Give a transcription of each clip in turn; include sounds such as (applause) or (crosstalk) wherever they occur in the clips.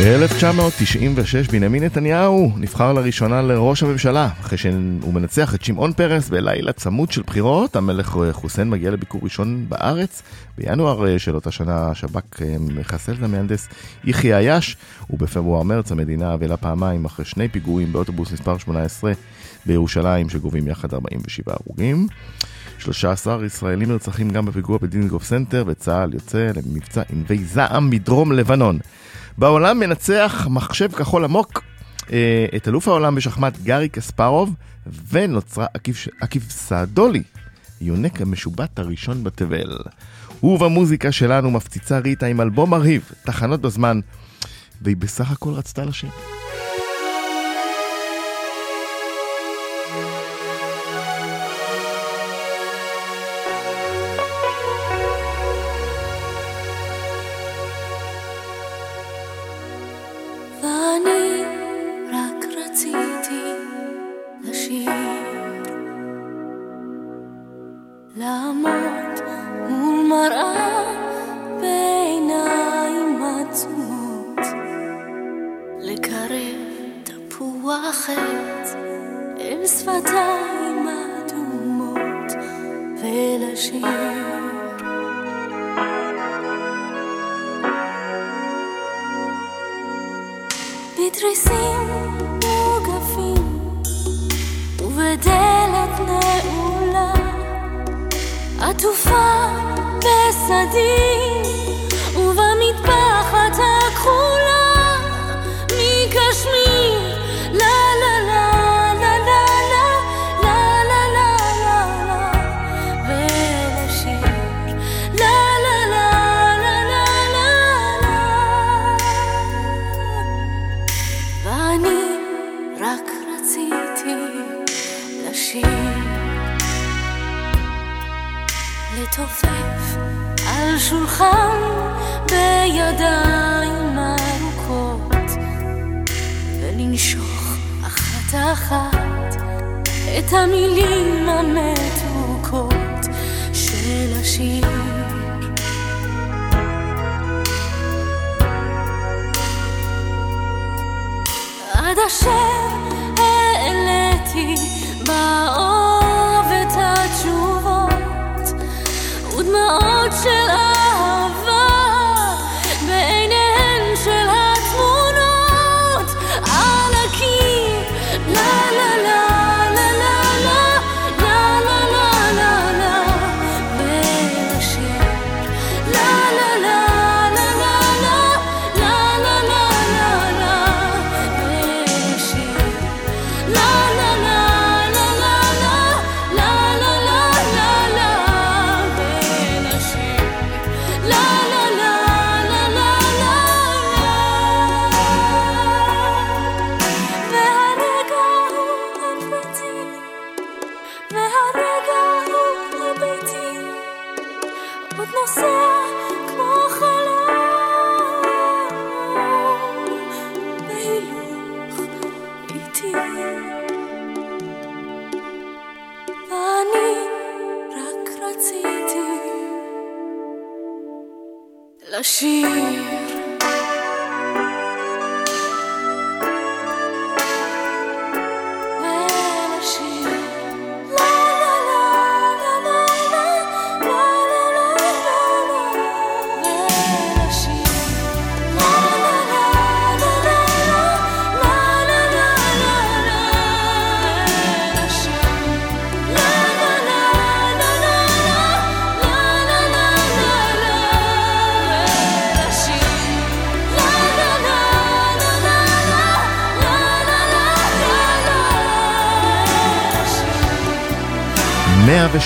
1996 בנימין נתניהו נבחר לראשונה לראש הממשלה אחרי שהוא מנצח את שמעון פרס בלילה צמוד של בחירות. המלך חוסיין מגיע לביקור ראשון בארץ בינואר של אותה שנה השב"כ מחסל את המהנדס יחיא עיאש ובפברואר-מרץ המדינה אבלה פעמיים אחרי שני פיגועים באוטובוס מספר 18 בירושלים שגובים יחד 47 הרוגים. 13 ישראלים נרצחים גם בפיגוע בדיזנגוף סנטר וצה"ל יוצא למבצע ענבי זעם בדרום לבנון בעולם מנצח מחשב כחול עמוק אה, את אלוף העולם בשחמט גארי קספרוב ונוצרה עקיף סעדולי, יונק המשובט הראשון בתבל. ובמוזיקה שלנו מפציצה ריטה עם אלבום מרהיב, תחנות בזמן, והיא בסך הכל רצתה לשיר. בתריסים מוגפים ובדלת נעולה עטופה בסדין ובמטפחת הכחולה מקשמיר את המילים המתוקות של השיר. עד אשר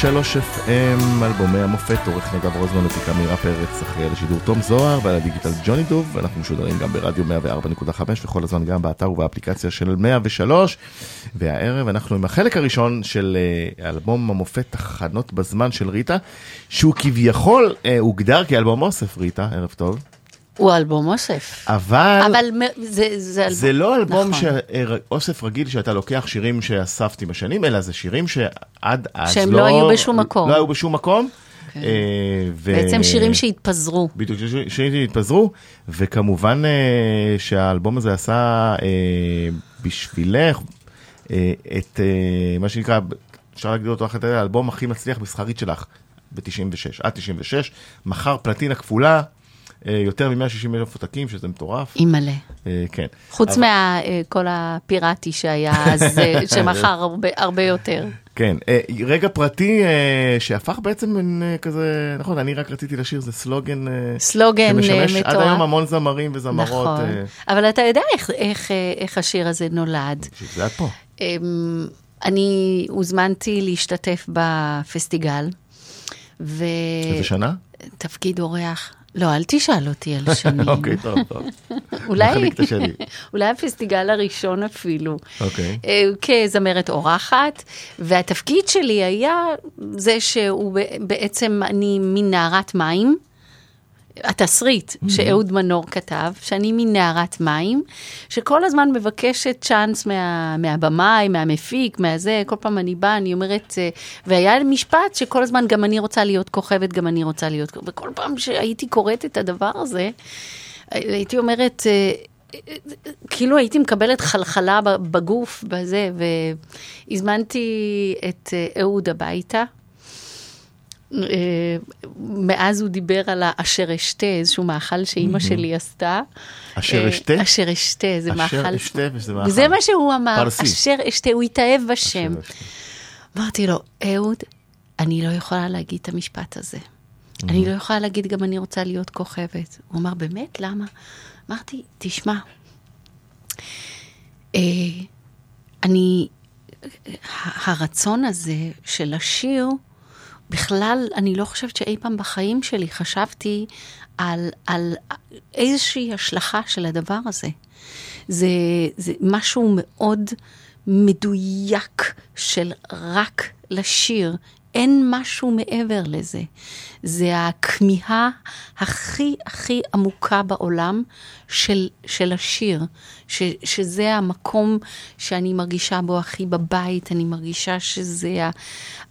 103 FM, אלבומי המופת, עורך נדב רוזמן ופיקה מירה פרץ, אחראי על השידור תום זוהר ועל הדיגיטל ג'וני דוב, ואנחנו משודרים גם ברדיו 104.5 וכל הזמן גם באתר ובאפליקציה של 103, והערב אנחנו עם החלק הראשון של אה, אלבום המופת תחנות בזמן של ריטה, שהוא כביכול אה, הוגדר כאלבום אוסף ריטה, ערב טוב. הוא אלבום אוסף. אבל, אבל זה, זה אלבום. זה לא אלבום נכון. שאוסף רגיל שאתה לוקח שירים שאספתי בשנים, אלא זה שירים שעד אז שהם לא... לא היו בשום מקום. לא היו בשום מקום. אה, ו- בעצם שירים שהתפזרו. בדיוק, שירים שהתפזרו, וכמובן אה, שהאלבום הזה עשה אה, בשבילך אה, את אה, מה שנקרא, אפשר להגדיר אותו אחת האלבום הכי מצליח מסחרית שלך ב-96, עד 96, מכר פלטינה כפולה, אה, יותר מ-160 אלף עותקים, שזה מטורף. אימא'לה. אה, כן. חוץ אבל- מכל הפיראטי שהיה אז, אה, (laughs) שמכר הרבה, הרבה יותר. כן, אה, רגע פרטי אה, שהפך בעצם מן אה, כזה, נכון, אני רק רציתי לשיר, זה סלוגן אה, סלוגן אה, שמשמש עד מטורף. היום המון זמרים וזמרות. נכון. אה, אבל אתה יודע איך, איך, אה, איך השיר הזה נולד. זה את פה. אמ, אני הוזמנתי להשתתף בפסטיגל, איזה שנה? ותפקיד אורח. לא, אל תשאל אותי על שנים. אוקיי, טוב, טוב. אולי, הפסטיגל הראשון אפילו. אוקיי. אה, כזמרת אורחת, והתפקיד שלי היה זה שהוא בעצם, אני מין נערת מים. התסריט שאהוד מנור כתב, שאני מין נערת מים, שכל הזמן מבקשת צ'אנס מה, מהבמאי, מהמפיק, מהזה, כל פעם אני באה, אני אומרת, אה, והיה משפט שכל הזמן גם אני רוצה להיות כוכבת, גם אני רוצה להיות, וכל פעם שהייתי קוראת את הדבר הזה, הייתי אומרת, אה, כאילו הייתי מקבלת חלחלה בגוף, בזה, והזמנתי את אה, אהוד הביתה. אה, מאז הוא דיבר על האשר אשתה, איזשהו מאכל שאימא שלי עשתה. אשר אה, אשתה? אשר אשתה, זה אשר מאכל. אשתה וזה מאכל. וזה מה שהוא אמר, פרסי. אשר אשתה, הוא התאהב בשם. אשר. אמרתי לו, אהוד, אני לא יכולה להגיד את המשפט הזה. אני לא יכולה להגיד גם אני רוצה להיות כוכבת. הוא אמר, באמת? למה? אמרתי, תשמע, אה, אני, הרצון הזה של לשיר, בכלל, אני לא חושבת שאי פעם בחיים שלי חשבתי על, על איזושהי השלכה של הדבר הזה. זה, זה משהו מאוד מדויק של רק לשיר. אין משהו מעבר לזה. זה הכמיהה הכי הכי עמוקה בעולם של, של השיר, ש, שזה המקום שאני מרגישה בו הכי בבית, אני מרגישה שזה ה,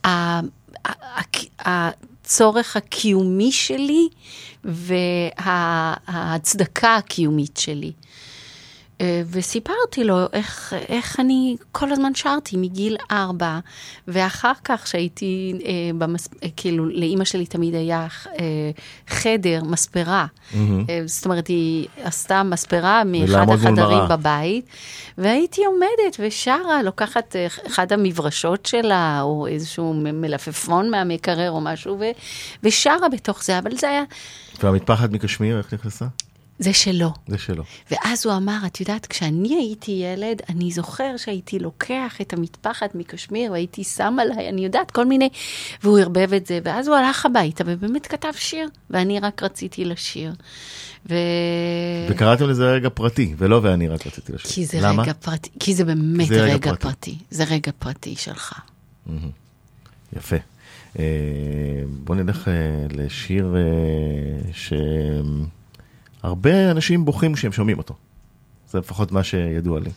ה, הצורך הקיומי שלי וההצדקה הקיומית שלי. אה, וסיפרתי לו איך, איך אני כל הזמן שרתי מגיל ארבע, ואחר כך שהייתי, אה, במס... אה, כאילו, לאימא שלי תמיד היה אה, חדר, מספרה. Mm-hmm. אה, זאת אומרת, היא עשתה מספרה מאחד החדרים מראה. בבית, והייתי עומדת ושרה, לוקחת אה, אחד המברשות שלה, או איזשהו מלפפון מהמקרר או משהו, ו... ושרה בתוך זה, אבל זה היה, והמטפחת מקשמיר, איך נכנסה? זה שלו. זה שלו. ואז הוא אמר, את יודעת, כשאני הייתי ילד, אני זוכר שהייתי לוקח את המטפחת מקשמיר והייתי שם עליי, אני יודעת, כל מיני, והוא ערבב את זה, ואז הוא הלך הביתה ובאמת כתב שיר, ואני רק רציתי לשיר. ו... וקראתם לזה רגע פרטי, ולא ואני רק רציתי לשיר. כי זה למה? רגע פרטי, כי זה באמת זה רגע רגע, פרטי. פרטי. זה רגע פרטי שלך. יפה. אה, בוא נלך אה, לשיר אה, שהרבה אנשים בוכים כשהם שומעים אותו. זה לפחות מה שידוע לי.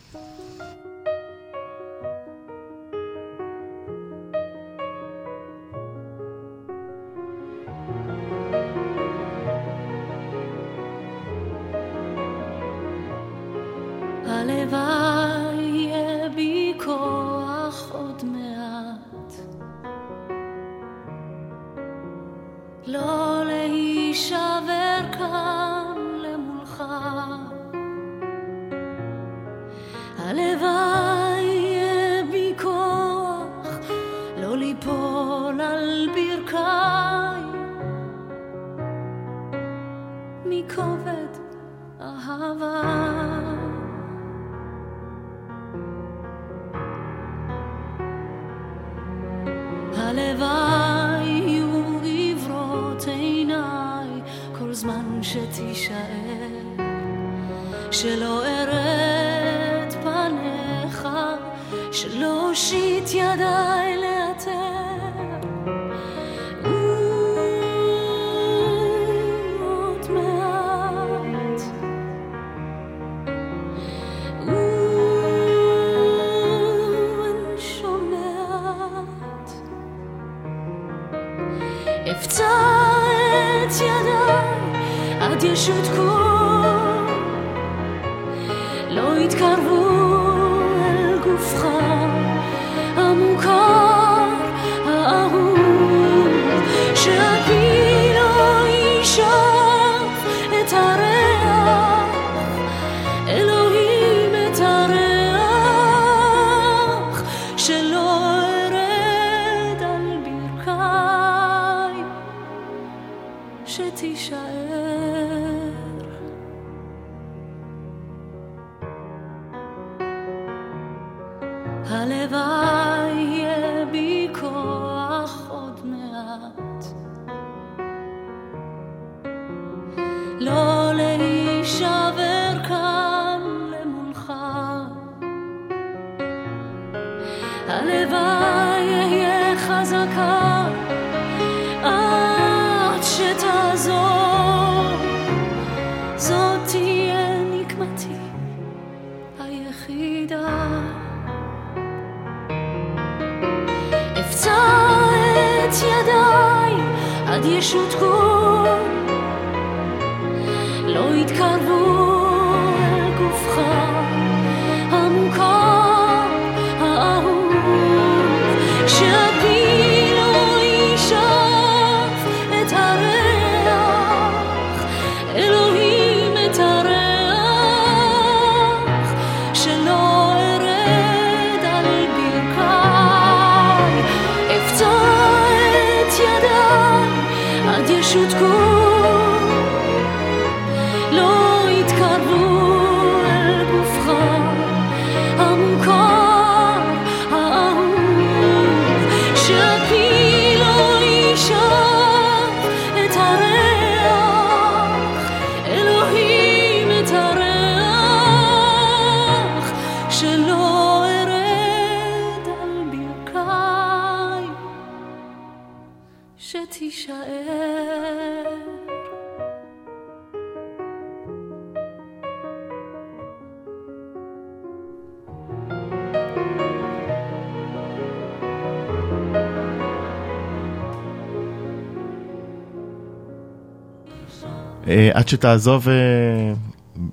עד שתעזוב, אה,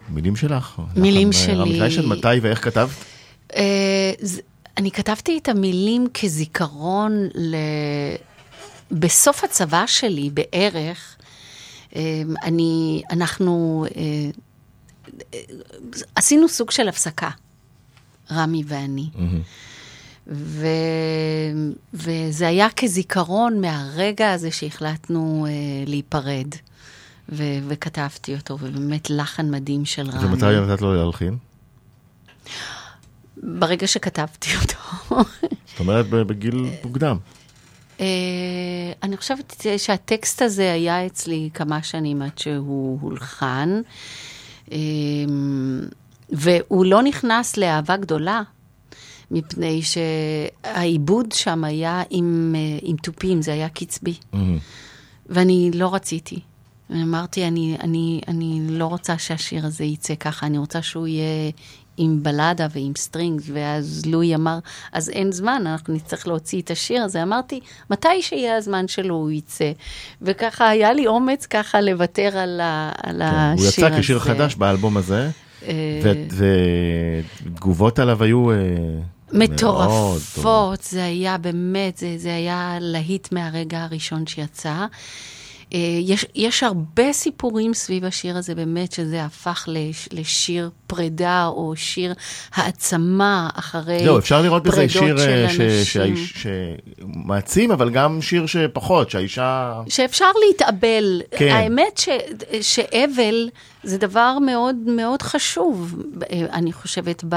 מילים שלך? מילים אה, שלי. רמי קיישל, מתי ואיך כתבת? אה, אני כתבתי את המילים כזיכרון ל... בסוף הצבא שלי בערך, אה, אני, אנחנו אה, אה, עשינו סוג של הפסקה, רמי ואני. ו... וזה היה כזיכרון מהרגע הזה שהחלטנו אה, להיפרד. ו... וכתבתי אותו, ובאמת לחן מדהים של רמי. ומתי נתת לו להלחין? ברגע שכתבתי אותו. זאת אומרת, בגיל מוקדם. אה, אני חושבת שהטקסט הזה היה אצלי כמה שנים עד שהוא הולחן, אה, והוא לא נכנס לאהבה גדולה, מפני שהעיבוד שם היה עם, אה, עם תופים, זה היה קצבי, ואני לא רציתי. אמרתי, אני, אני, אני לא רוצה שהשיר הזה יצא ככה, אני רוצה שהוא יהיה עם בלדה ועם strings, ואז לואי אמר, אז אין זמן, אנחנו נצטרך להוציא את השיר הזה. אמרתי, מתי שיהיה הזמן שלו הוא יצא. וככה היה לי אומץ ככה לוותר על, ה, על כן, השיר הוא הזה. יצא כשיר חדש באלבום הזה, אה, ותגובות עליו היו... אה. מטורפות, זה היה באמת, זה, זה היה להיט מהרגע הראשון שיצא. אה, יש, יש הרבה סיפורים סביב השיר הזה, באמת, שזה הפך לש, לשיר פרידה או שיר העצמה אחרי זהו, אפשר לראות בזה פרידות שיר של אה, ש- אנשים. שמעצים, אבל גם שיר שפחות, שהאישה... שאפשר להתאבל. כן. האמת ש, שאבל זה דבר מאוד מאוד חשוב, אה, אני חושבת, ב,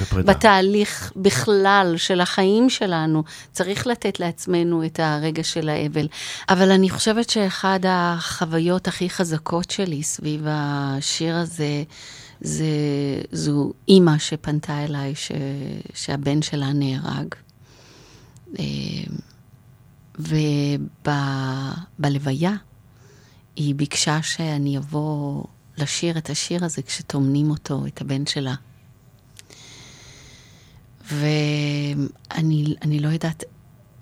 בפרידה. בתהליך בכלל של החיים שלנו. צריך לתת לעצמנו את הרגע של האבל. אבל אני חושבת שאחד החוויות הכי חזקות שלי סביב השיר הזה, זה, זו אימא שפנתה אליי ש, שהבן שלה נהרג. אה, ובלוויה היא ביקשה שאני אבוא לשיר את השיר הזה כשטומנים אותו, את הבן שלה. ואני אני לא יודעת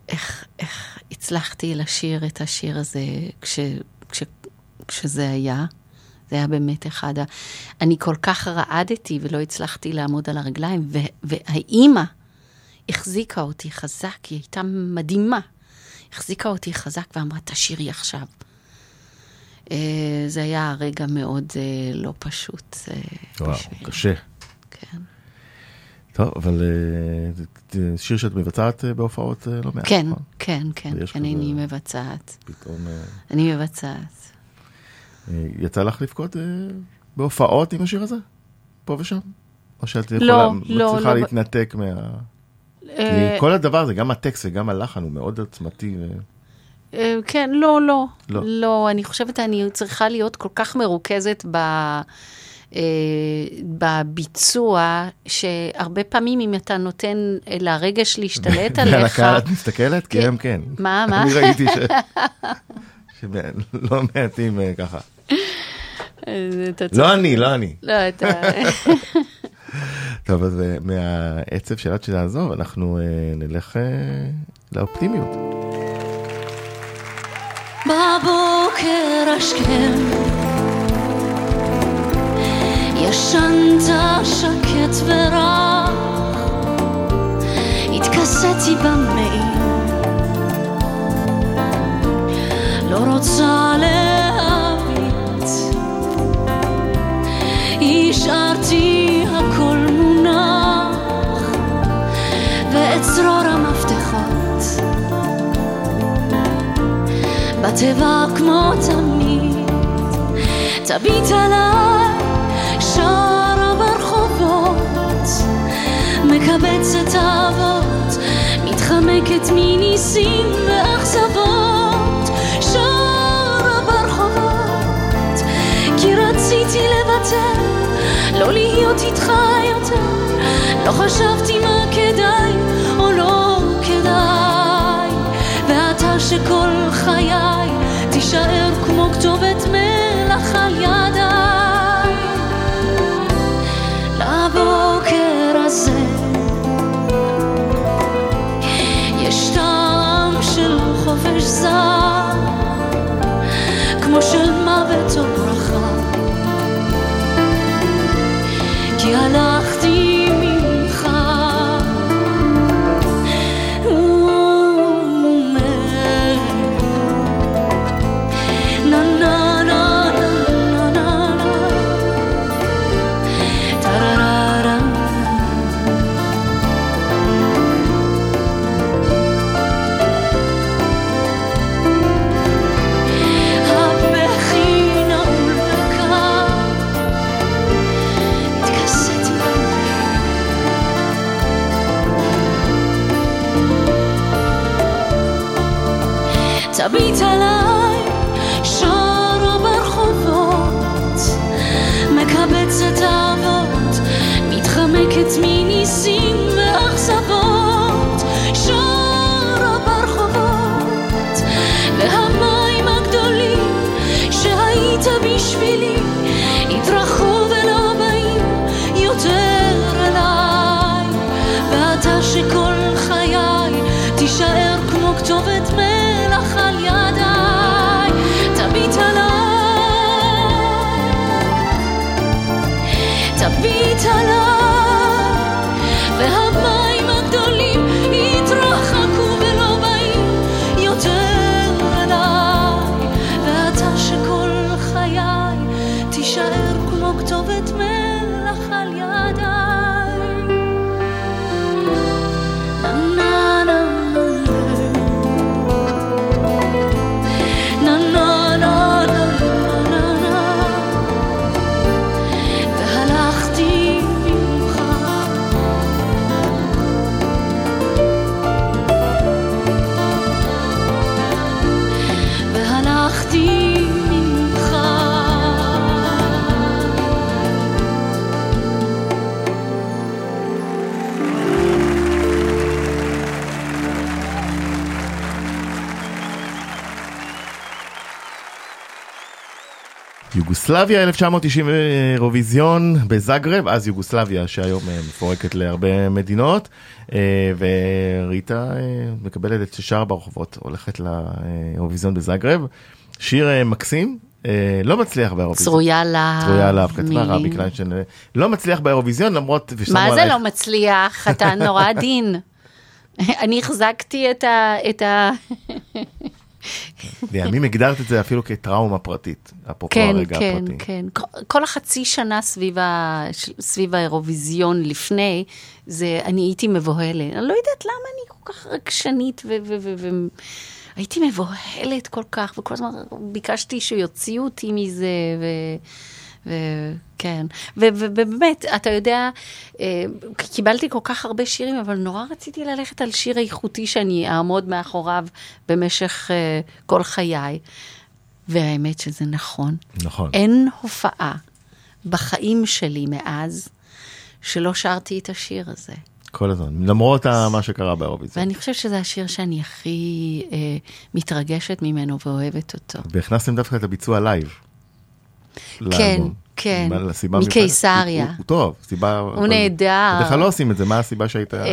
איך, איך הצלחתי לשיר את השיר הזה כש, כש, כשזה היה. זה היה באמת אחד ה... אני כל כך רעדתי ולא הצלחתי לעמוד על הרגליים, ו... והאימא החזיקה אותי חזק, היא הייתה מדהימה. החזיקה אותי חזק ואמרה, תשאירי עכשיו. אה, זה היה רגע מאוד אה, לא פשוט. אה, וואו, בשבילי. קשה. כן. טוב, אבל שיר שאת מבצעת בהופעות לא מעט, כן, נכון? כן, כן, כן, אני מבצעת. פתאום אני מבצעת. יצא לך לבכות בהופעות עם השיר הזה? פה ושם? או שאת לא, יכולה, לא, מצליחה לא. להתנתק מה... כי כל הדבר הזה, גם הטקסט וגם הלחן הוא מאוד. ו- אה, כן, לא, לא. לא. לא, אני חושבת אני צריכה להיות כל כך מרוכזת ב... אה, בביצוע, שהרבה פעמים אם אתה נותן אה, לרגש להשתלט (laughs) ועל עליך... הקהל את מסתכלת? כי כן. הם כן. מה, מה? אני ראיתי ש... (laughs) שלא מעטים אה, ככה. אה, לא אני, לא אני. לא, אתה... (laughs) טוב, אז אה, מהעצב של עד שתעזוב, אנחנו אה, נלך אה, לאופטימיות. בבוקר השכם ישנת שקט ורח התכסיתי במעיל לא רוצה להביט השארתי בטבע כמו תמיד, תביט עליי, שרה ברחובות, מקבצת אהבות, מתחמקת מניסים ואכזבות, שרה ברחובות, כי רציתי לוותר, לא להיות איתך יותר, לא חשבתי מה כדאי Dove te vita lor יוגוסלביה 1990 אירוויזיון בזאגרב, אז יוגוסלביה שהיום אה, מפורקת להרבה מדינות, אה, וריטה אה, מקבלת את ששרה ברחובות, הולכת לאירוויזיון בזאגרב. שיר אה, מקסים, אה, לא מצליח באירוויזיון. צרויה להב. צרויה להב, כתבה. רבי קליינשטיין. אה, לא מצליח באירוויזיון למרות... מה זה לא מצליח? אתה נורא עדין. (laughs) אני החזקתי את ה... (laughs) לימים הגדרת את זה אפילו כטראומה פרטית, אפרופו כן, הרגע כן, הפרטי. כן. כל- כל החצי שנה סביב, ה... סביב האירוויזיון לפני, זה, אני הייתי מבוהלת. אני לא יודעת למה אני כל כך רגשנית, ו... ו, ו, ו הייתי מבוהלת כל כך, וכל הזמן ביקשתי שיוציאו אותי מזה, ו... ו- ובאמת, אתה יודע, אה, קיבלתי כל כך הרבה שירים, אבל נורא רציתי ללכת על שיר איכותי שאני אעמוד מאחוריו במשך אה, כל חיי. והאמת שזה נכון. נכון. אין הופעה בחיים שלי מאז שלא שרתי את השיר הזה. כל הזמן, למרות מה שקרה באירוויזיון. ואני חושבת שזה השיר שאני הכי אה, מתרגשת ממנו ואוהבת אותו. והכנסתם דווקא את הביצוע לייב. כן. כן. מקיסריה. הוא- הוא טוב, סיבה... הוא נהדר. בדרך כלל לא עושים את זה, מה הסיבה שהיית אה, דווקא?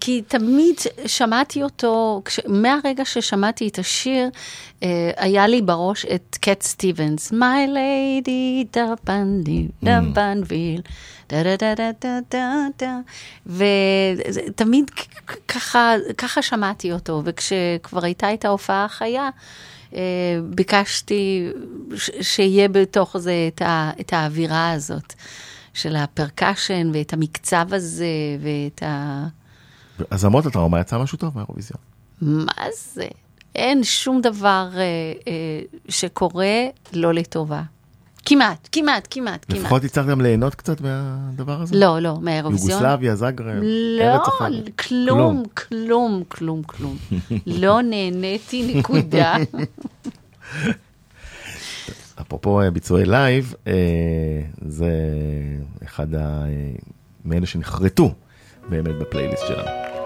כי תמיד שמעתי אותו, כש, מהרגע ששמעתי את השיר, אה, היה לי בראש את קט סטיבנס, My Lady D'Arban-, D'Arbanville, דה דה דה דה דה דה דה, ותמיד ככה, ככה שמעתי אותו, וכשכבר הייתה את ההופעה החיה, ביקשתי ש- שיהיה בתוך זה את, ה, את האווירה הזאת. של הפרקשן ואת המקצב הזה ואת ה... אז למרות הטראומה יצא משהו טוב מהאירוויזיון. מה זה? אין שום דבר אה, אה, שקורה לא לטובה. כמעט, כמעט, כמעט, כמעט. לפחות הצלחת גם ליהנות קצת מהדבר הזה? לא, לא, מהאירוויזיון. יוגוסלביה, זאגרב, לא, ארץ אחרת. כלום, כלום, כלום, כלום. לא (laughs) נהניתי, נקודה. (laughs) אפרופו אה, ביצועי לייב, אה, זה אחד. אה, מאלה שנחרטו באמת בפלייליסט שלנו.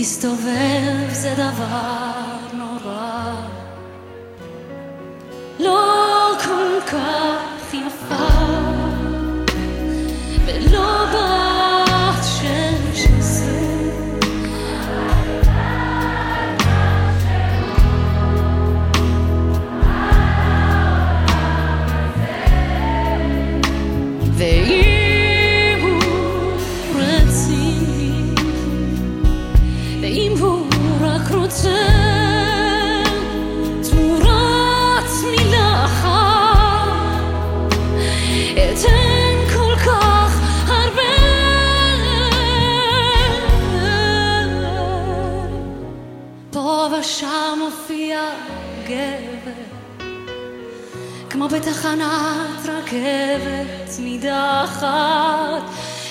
להסתובב זה דבר נורא. לא כל כך כמו בתחנת רכבת נידחת,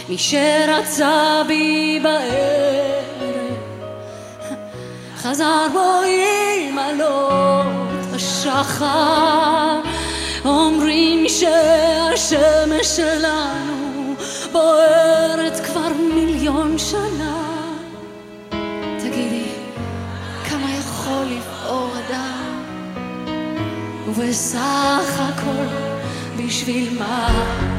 מי שרצה בי בערב, חזר בו עם עלות השחר, אומרים שהשמש שלנו בוערת כבר מיליון שנה. תגידי, כמה יכול לבעור אדם? ובסך הכל בשביל מה?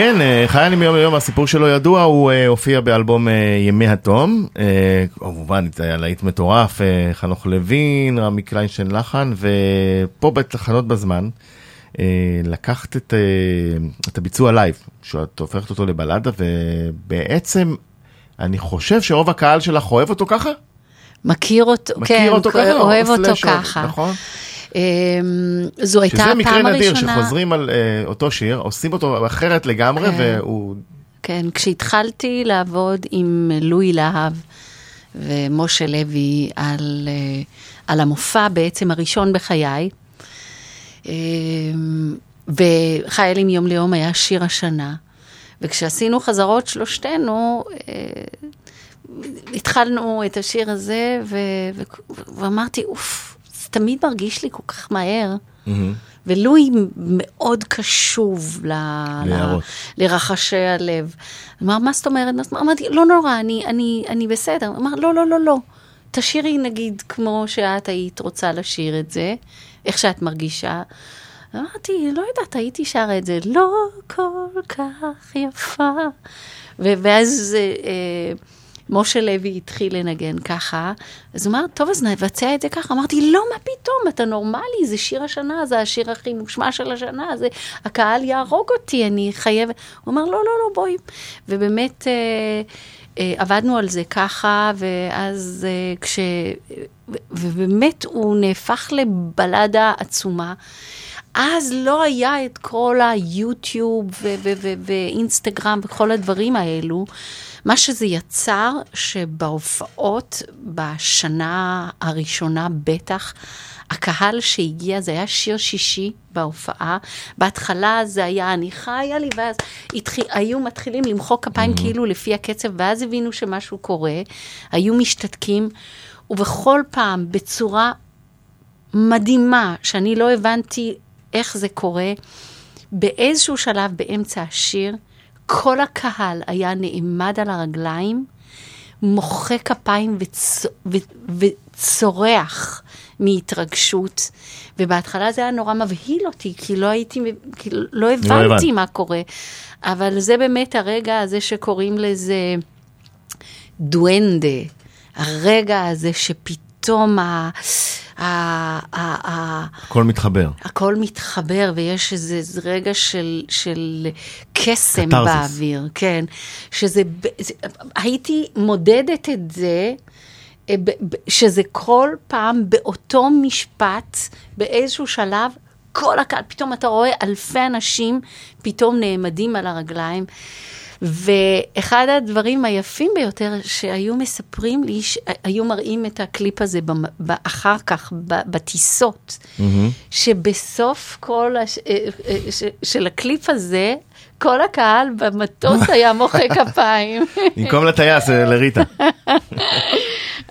כן, אה, חיה אני מיום ליום, הסיפור שלו ידוע, הוא אה, הופיע באלבום אה, ימי התום. כמובן, זה היה להיט מטורף, חנוך לוין, רמי קליינשטיין לחן, ופה בתחנות בזמן, לקחת את, את הביצוע לייב, שאת הופכת אותו לבלדה, ובעצם, אני חושב שרוב הקהל שלך אוהב אותו ככה? מכיר אותו, מכיר כן, אותו ככה? אוהב או אותו ככה. נכון? אמ, זו הייתה שזה מקרה הפעם נדיר, הראשונה, שחוזרים על אה, אותו שיר, עושים אותו אחרת לגמרי, כן. והוא... כן, כשהתחלתי לעבוד עם לואי להב ומשה לוי על, אה, על המופע בעצם הראשון בחיי, אמ, וחיילים יום ליום היה שיר השנה, וכשעשינו חזרות שלושתנו, אה, התחלנו את השיר הזה, ו- ו- ואמרתי, אוף, תמיד מרגיש לי כל כך מהר. ולואי מאוד קשוב ל- לרחשי הלב. אמר, מה זאת אומרת? אמרתי, לא נורא, אני, אני, אני בסדר. אמר, לא, לא, לא, לא. תשאירי נגיד כמו שאת היית רוצה לשיר את זה, איך שאת מרגישה. אמרתי, לא יודעת, הייתי שרה את זה, לא כל כך יפה. ואז אה, אה, משה לוי התחיל לנגן ככה, אז הוא אמר, טוב, אז נבצע את זה ככה. אמרתי, לא, מה פתאום, אתה נורמלי, זה שיר השנה, זה השיר הכי מושמע של השנה, זה, הקהל יהרוג אותי, אני חייבת... הוא אמר, לא, לא, לא, בואי. ובאמת... אה, אה, עבדנו על זה ככה, ואז אה, כש... ובאמת הוא נהפך לבלדה עצומה. אז לא היה את כל היוטיוב ואינסטגרם וכל הדברים האלו. מה שזה יצר, שבהופעות בשנה הראשונה בטח, הקהל שהגיע, זה היה שיר שישי בהופעה. בהתחלה זה היה אני חיה לי, ואז התחיל, היו מתחילים למחוא כפיים כאילו לפי הקצב, ואז הבינו שמשהו קורה, היו משתתקים, ובכל פעם בצורה מדהימה, שאני לא הבנתי איך זה קורה, באיזשהו שלב באמצע השיר, כל הקהל היה נעמד על הרגליים, מוחא כפיים וצ... ו... וצורח מהתרגשות. ובהתחלה זה היה נורא מבהיל אותי, כי לא הייתי, כי לא הבנתי הבנת. מה קורה. אבל זה באמת הרגע הזה שקוראים לזה דואנדה. הרגע הזה שפתאום ה... הכל מתחבר. הכל מתחבר ויש איזה רגע של, של קסם קתרזיס. באוויר, כן. שזה, הייתי מודדת את זה, אה, שזה כל פעם באותו משפט, באיזשהו שלב, כל הקהל, פתאום אתה רואה אלפי אנשים פתאום נעמדים על הרגליים. ואחד הדברים היפים ביותר שהיו מספרים לי, היו מראים את הקליפ הזה אחר כך בטיסות, שבסוף כל, הש, אה, אה, ש, של הקליפ הזה, כל הקהל במטוס היה מוחא (laughs) כפיים. במקום לטייס, אה, לריטה.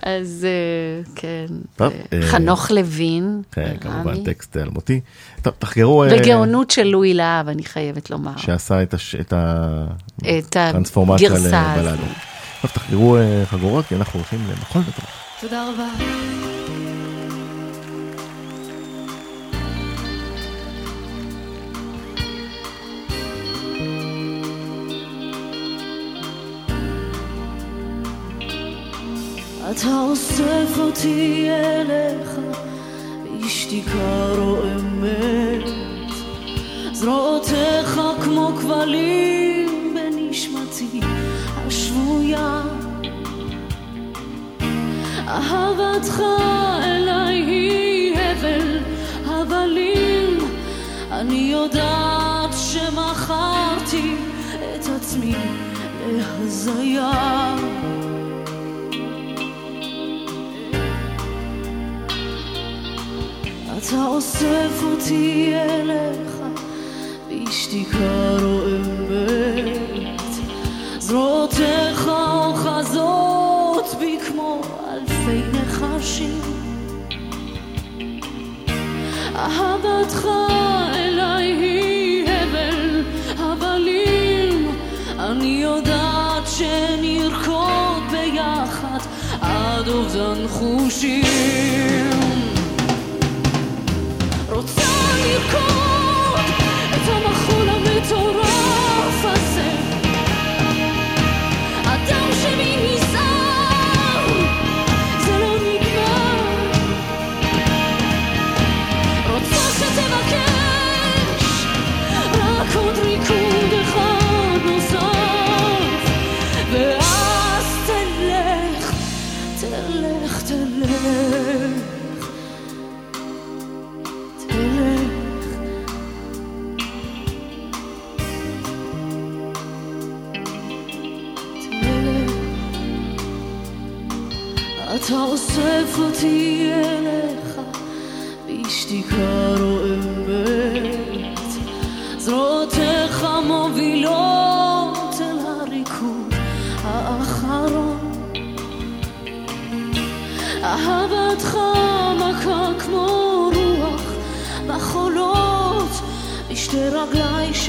אז אה, כן, טוב, אה, אה, חנוך לוין, כן, כמובן. טקסט אלמותי. טוב, תחגרו... אה, וגאונות של לואי להב, אני חייבת לומר. שעשה את הש- את את הטרנספורמציה. הזאת. טוב, תחגרו אה, חגורות, כי אנחנו הולכים למחול בטוח. תודה רבה. אתה אוסף אותי אליך, בשתיקה רועמת. זרועותיך כמו כבלים בנשמתי השבויה. אהבתך אליי היא הבל הבלים אני יודעת שמכרתי את עצמי להזיה אתה אוסף אותי אליך בשתיקה רועמת זרועותיך אוחזות בי כמו אלפי נחשים. אהבתך אליי היא הבל הבלים. אני יודעת שנרקוד ביחד עד אובדן חושים רוצה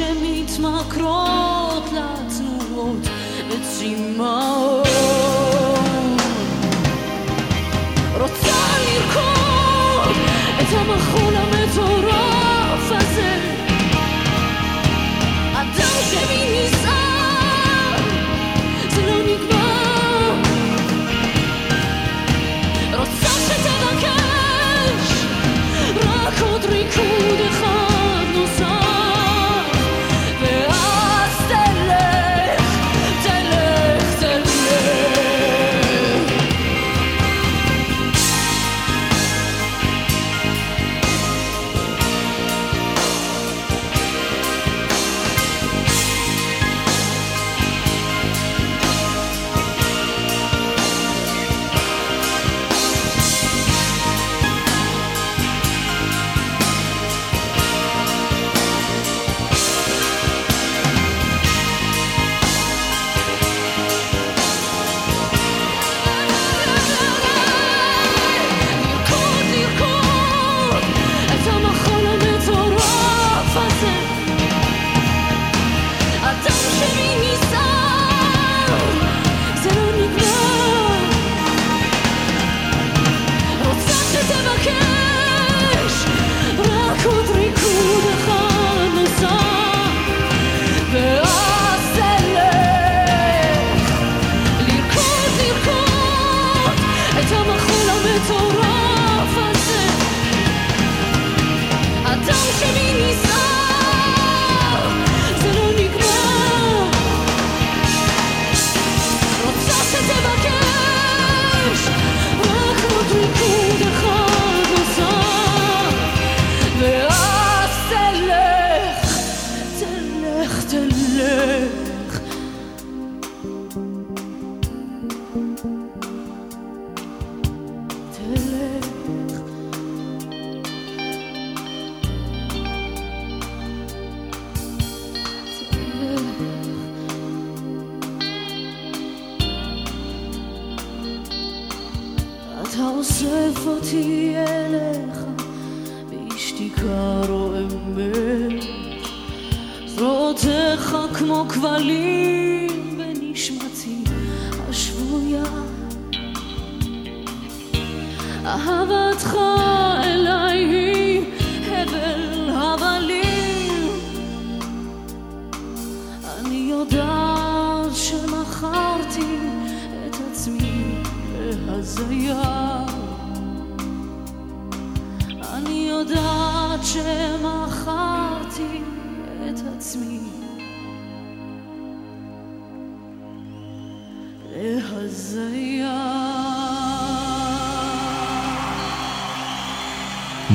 שמתמכרות לתנועות וצמאות. רוצה לרקוד את המחול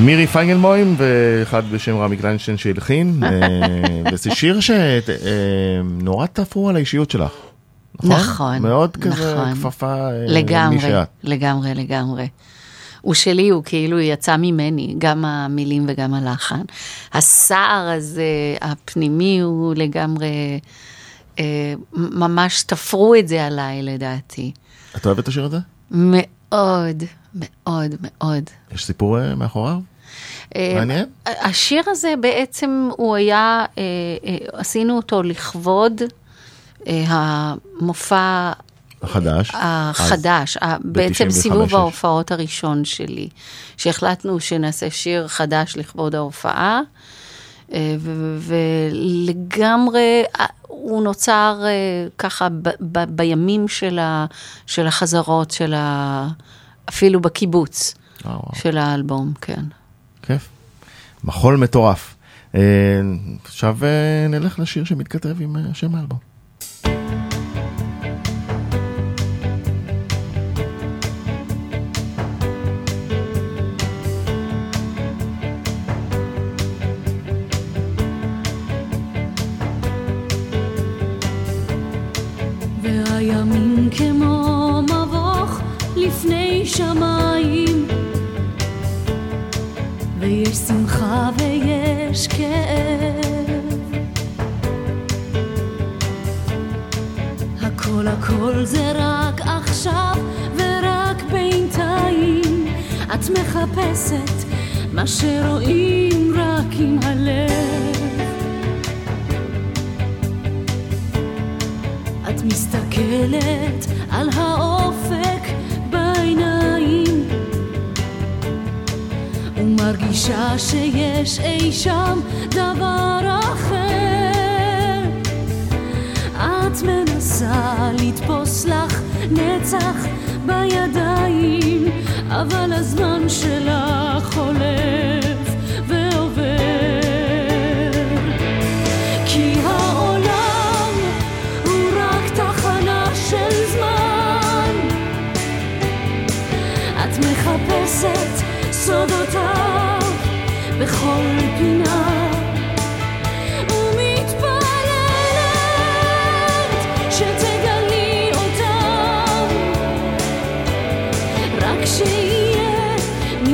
מירי פיינגלמוים ואחד בשם רמי קליינשטיין שהלחין, (laughs) אה, וזה שיר שנורא תפרו על האישיות שלך. נכון, מאוד כזה נכון. כפפה אה, לגמרי. לגמרי, לגמרי. הוא שלי, הוא כאילו יצא ממני, גם המילים וגם הלחן. הסער הזה, הפנימי, הוא לגמרי, אה, ממש תפרו את זה עליי, לדעתי. את אוהבת את השיר הזה? מאוד, מאוד, מאוד. יש סיפור אה, מאחוריו? מעניין. השיר הזה בעצם, הוא היה, אה, אה, עשינו אותו לכבוד אה, המופע החדש. החדש, בעצם סיבוב 95. ההופעות הראשון שלי, שהחלטנו שנעשה שיר חדש לכבוד ההופעה, ולגמרי הוא נוצר ככה בימים של, ה- של החזרות, של ה... אפילו בקיבוץ וואו, וואו, של האלבום, כן. מחול מטורף. אה, עכשיו אה, נלך לשיר שמתכתב עם אה, שם האלבום. הכל זה רק עכשיו ורק בינתיים. את מחפשת מה שרואים רק עם הלב. את מסתכלת על האופק בעיניים ומרגישה שיש אי שם דבר אחר. את מנסה לתפוס לך נצח בידיים, אבל הזמן שלך חולף ועובר. כי העולם הוא רק תחנה של זמן. את מחפשת סודותיו בכל פינה.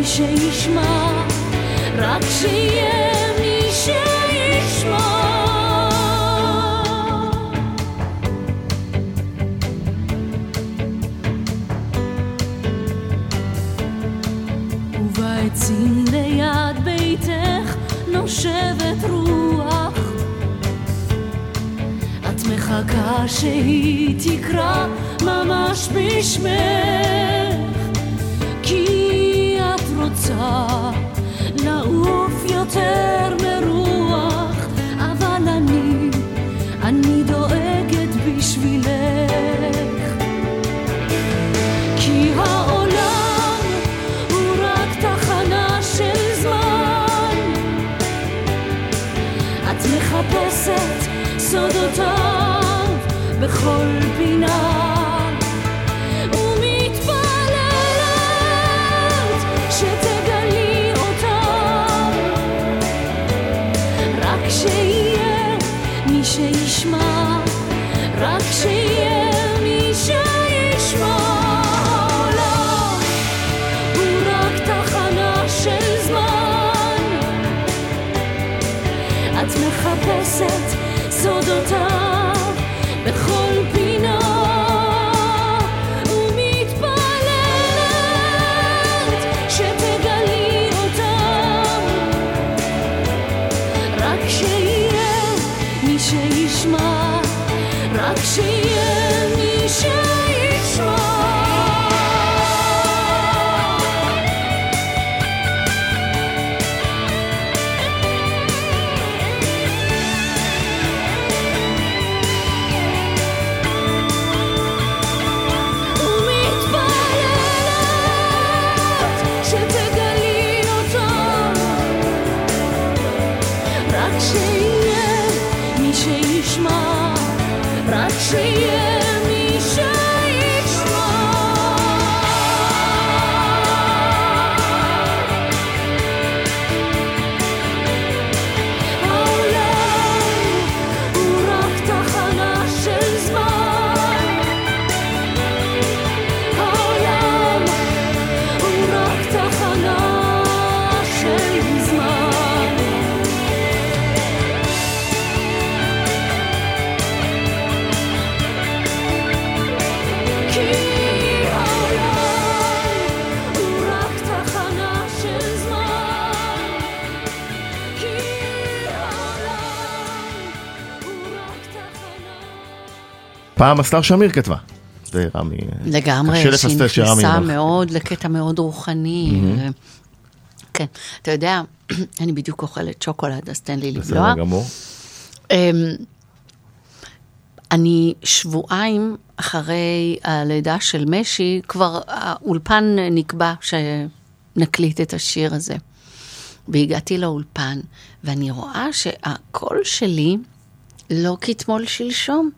שישמע, רק שיהיה מי שישמע. ובעצים ליד ביתך נושבת רוח. את מחכה שהיא תקרא ממש בשמך, רוצה לעוף יותר מרוח, 是 פעם אסתר שמיר כתבה. זה רמי... לגמרי, שהיא נכנסה. מאוד לקטע מאוד רוחני. ו- כן, אתה יודע, (clears throat) אני בדיוק אוכלת שוקולד, אז תן לי לבלוע. בסדר גמור. אמ, אני שבועיים אחרי הלידה של משי, כבר האולפן נקבע שנקליט את השיר הזה. והגעתי לאולפן, ואני רואה שהקול שלי לא כתמול שלשום.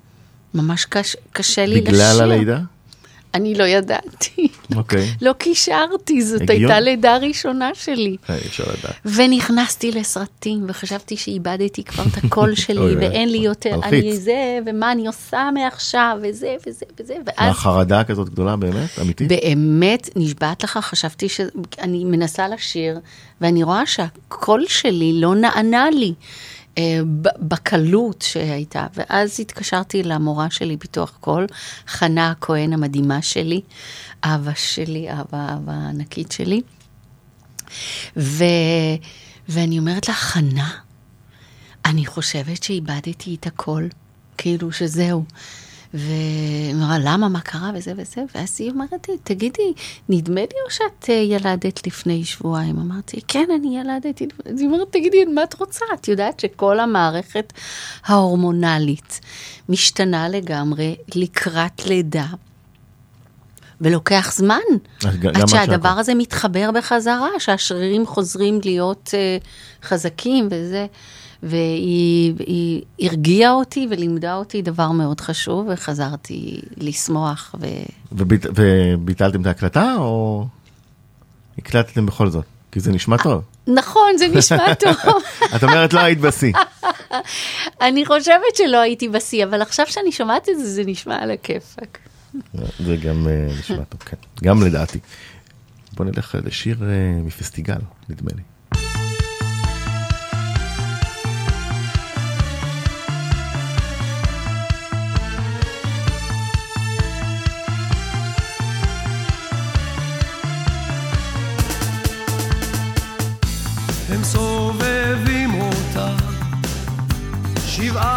ממש קש, קשה לי לשיר. בגלל הלידה? אני לא ידעתי. אוקיי. (laughs) לא קישרתי, זאת הגיוני. הייתה לידה ראשונה שלי. אה, אי אפשר לדעת. ונכנסתי לסרטים, וחשבתי שאיבדתי כבר את הקול (laughs) שלי, אוי. ואין לי יותר. אני זה, ומה אני עושה מעכשיו, וזה, וזה, וזה, מה, ואז חרדה כזאת גדולה באמת? אמיתית? באמת, נשבעת לך, חשבתי שאני מנסה לשיר, ואני רואה שהקול שלי לא נענה לי אה, בקלות שהייתה. ואז התקשרתי למורה שלי פיתוח קול, חנה הכהן המדהימה שלי, אהבה שלי, אהבה, אהבה ענקית שלי. ו... ואני אומרת לה, חנה, אני חושבת שאיבדתי את הכל, כאילו שזהו. והיא אמרה, למה, מה קרה, וזה וזה, ואז היא אומרת לי, תגידי, נדמה לי או שאת אה, ילדת לפני שבועיים? אמרתי, כן, אני ילדתי. אז היא אומרת, תגידי, מה את רוצה? את יודעת שכל המערכת ההורמונלית משתנה לגמרי לקראת לידה. ולוקח זמן, עד שהדבר. הזה מתחבר בחזרה, שהשרירים חוזרים להיות uh, חזקים וזה. והיא היא הרגיעה אותי ולימדה אותי דבר מאוד חשוב, וחזרתי לשמוח. ו... וביט- וביטלתם את ההקלטה, או הקלטתם בכל זאת? כי זה נשמע טוב. נכון, זה נשמע (laughs) טוב. את אומרת לא היית בשיא. (laughs) אני חושבת שלא הייתי בשיא, אבל עכשיו שאני שומעת את זה, זה נשמע על הכיפאק. זה גם אה, נשמע טוב, כן. גם לדעתי. בוא נלך לשיר אה, מפסטיגל, נדמה לי.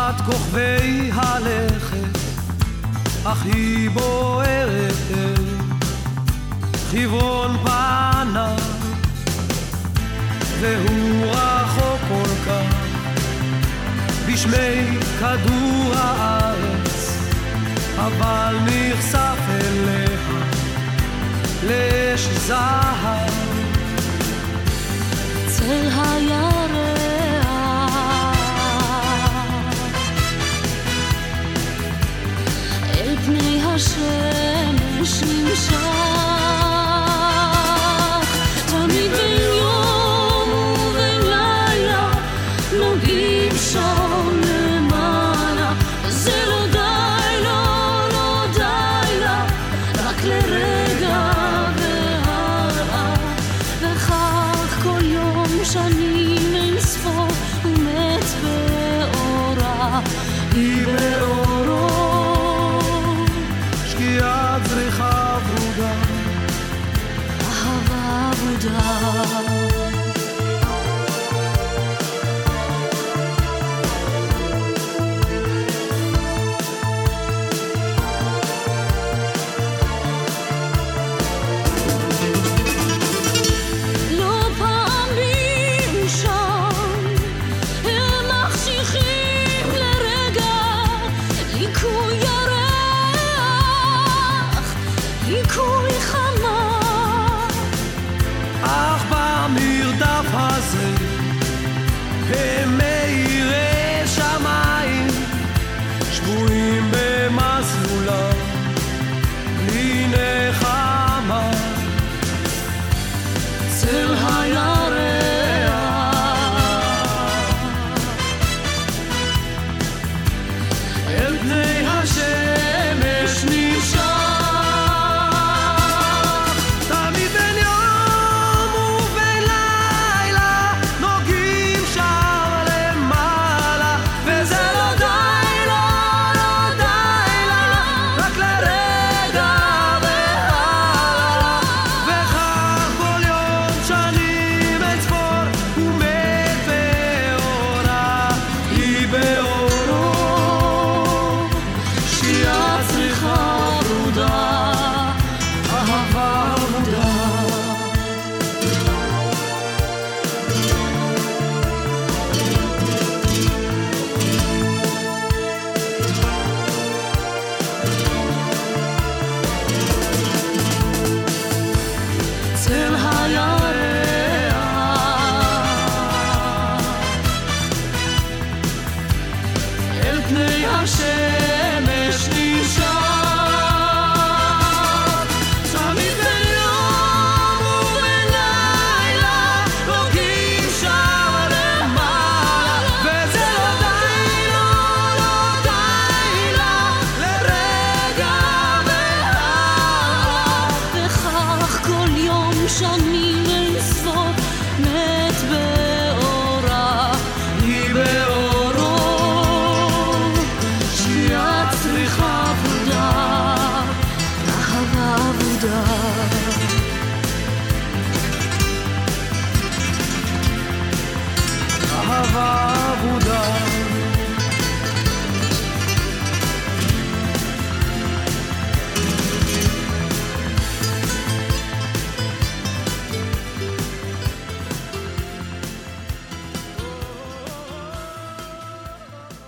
שבעת כוכבי הלכת, אך היא בוערת אל חברון פנה, והוא רחוק כל כך, בשמי כדור הארץ, אבל נחשף אליה לאש זהב. צל הירח השמש נמשך תמיד בין יום ובין לילה נוגעים שם למעלה זה לא די, לא, לא די לה רק לרגע והלאה וכך כל יום שנים אין ספור ומת באורה היא dark.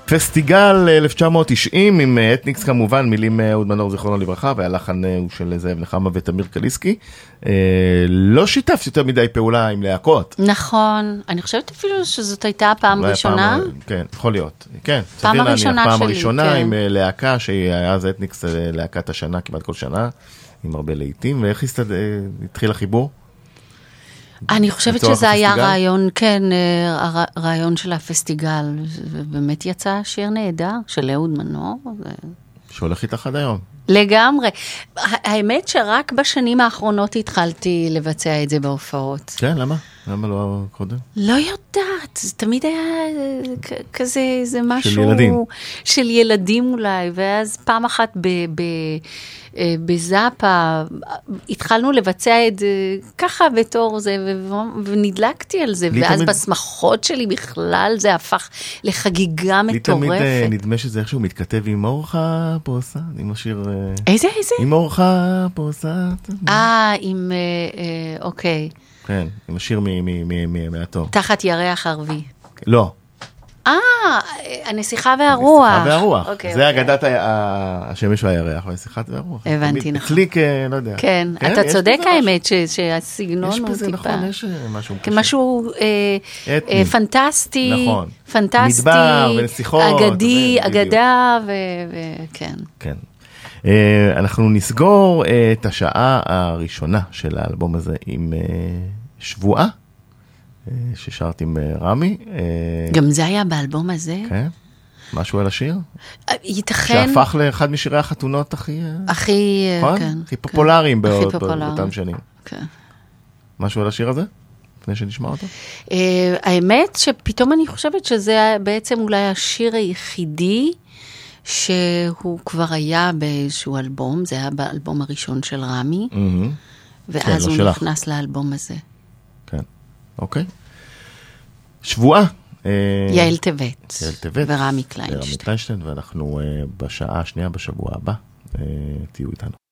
פסטיגל 1990 עם אה, אתניקס כמובן, מילים אה, אהוד מנור זיכרונו לברכה, והלחן אה, הוא של זאב נחמה ותמיר קליסקי. אה, לא שיתפת יותר מדי פעולה עם להקות. נכון, אני חושבת אפילו שזאת הייתה הפעם הראשונה. הפעם, כן, יכול להיות. כן, פעם הראשונה פעם שלי, הראשונה כן. עם אה, להקה שהיא אז אתניקס אה, להקת השנה כמעט כל שנה, עם הרבה להיטים, ואיך הסתד- אה, התחיל החיבור? אני חושבת שזה היה הפסטיגל? רעיון, כן, אה, הר- רעיון של הפסטיגל, ובאמת יצא שיר נהדר של אהוד מנור. ו- שהולך איתך עד היום. לגמרי. האמת שרק בשנים האחרונות התחלתי לבצע את זה בהופעות. כן, למה? למה לא קודם? לא יודעת, זה תמיד היה אה, כזה, זה משהו... ילדים. של ילדים אולי, ואז פעם אחת ב, ב, אה, בזאפה התחלנו לבצע את זה ככה בתור זה, ונדלקתי על זה, ואז תמיד- בשמחות שלי בכלל זה הפך לחגיגה לי תמיד אה, מטורפת. נדמה שזה איכשהו מתכתב עם אורחה פוסה, עם השיר... איזה, איזה? עם אורחה פוסה. אה, עם, אוקיי, כן, עם השיר מ- מ- מ- מ- מהתום. תחת ירח ערבי. לא, אה, הנסיכה והרוח. הנסיכה והרוח. אוקיי, זה אוקיי. אגדת השמש והירח, והנסיכה והרוח. הבנתי, נכון. אצלי כ... לא יודע. כן, אתה יש צודק בזה האמת ש- שהסגנון יש הוא בזה, טיפה... נכון, יש אה, משהו קשה. כמשהו אה. אה, פנטסטי, נכון. פנטסטי, מדבר ונסיכות, אגדי, ו-. אגדה, וכן. כן. אה, אנחנו נסגור אה, את השעה הראשונה של האלבום הזה עם אה, שבועה, אה, ששרת עם אה, רמי. אה, גם זה היה באלבום הזה? כן, משהו על השיר? ייתכן, שהפך לאחד משירי החתונות הכי... הכי, נכון? כן. הכי פופולריים הכי באות- פופולרי. באותם שנים. כן. משהו על השיר הזה? לפני שנשמע אותו? האמת שפתאום אני חושבת שזה בעצם אולי השיר היחידי שהוא כבר היה באיזשהו אלבום, זה היה באלבום הראשון של רמי. ואז לא הוא. נכנס לאלבום הזה. אוקיי. שבועה. אה, יעל טבת. יעל טבת. ורמי רמי קליינשטיין. קליינשטיין, ואנחנו אה, בשעה השנייה בשבוע הבא, אה, תהיו איתנו.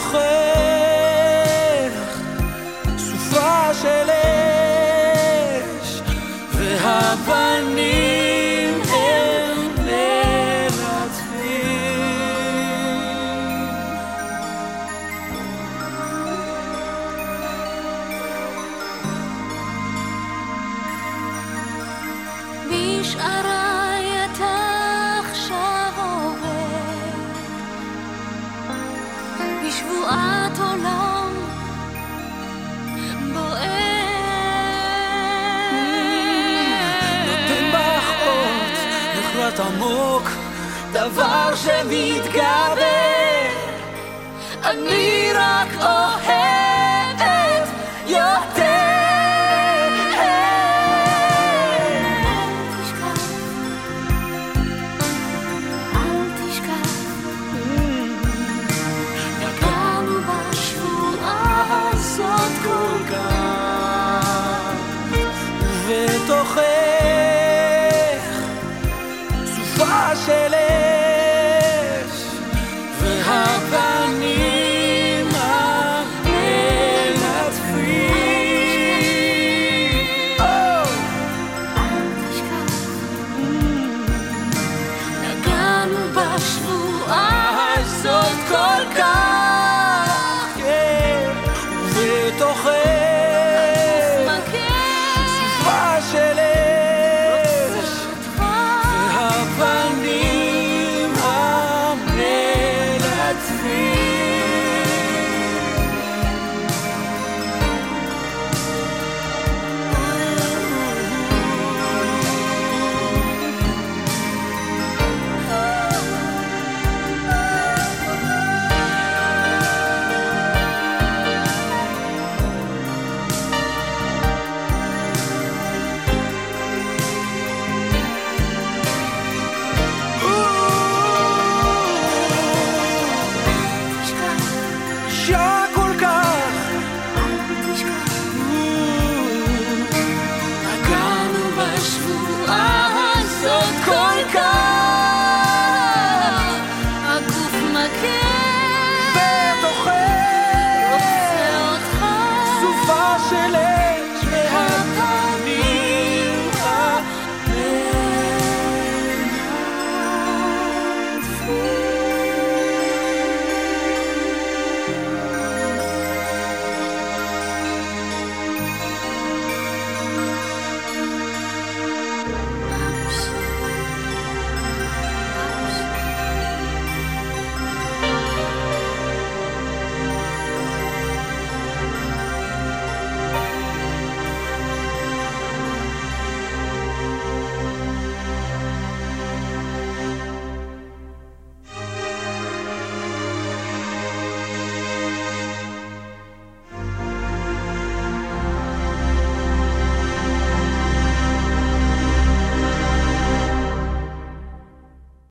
会 דבר שמתגבר. אני רק אוהבת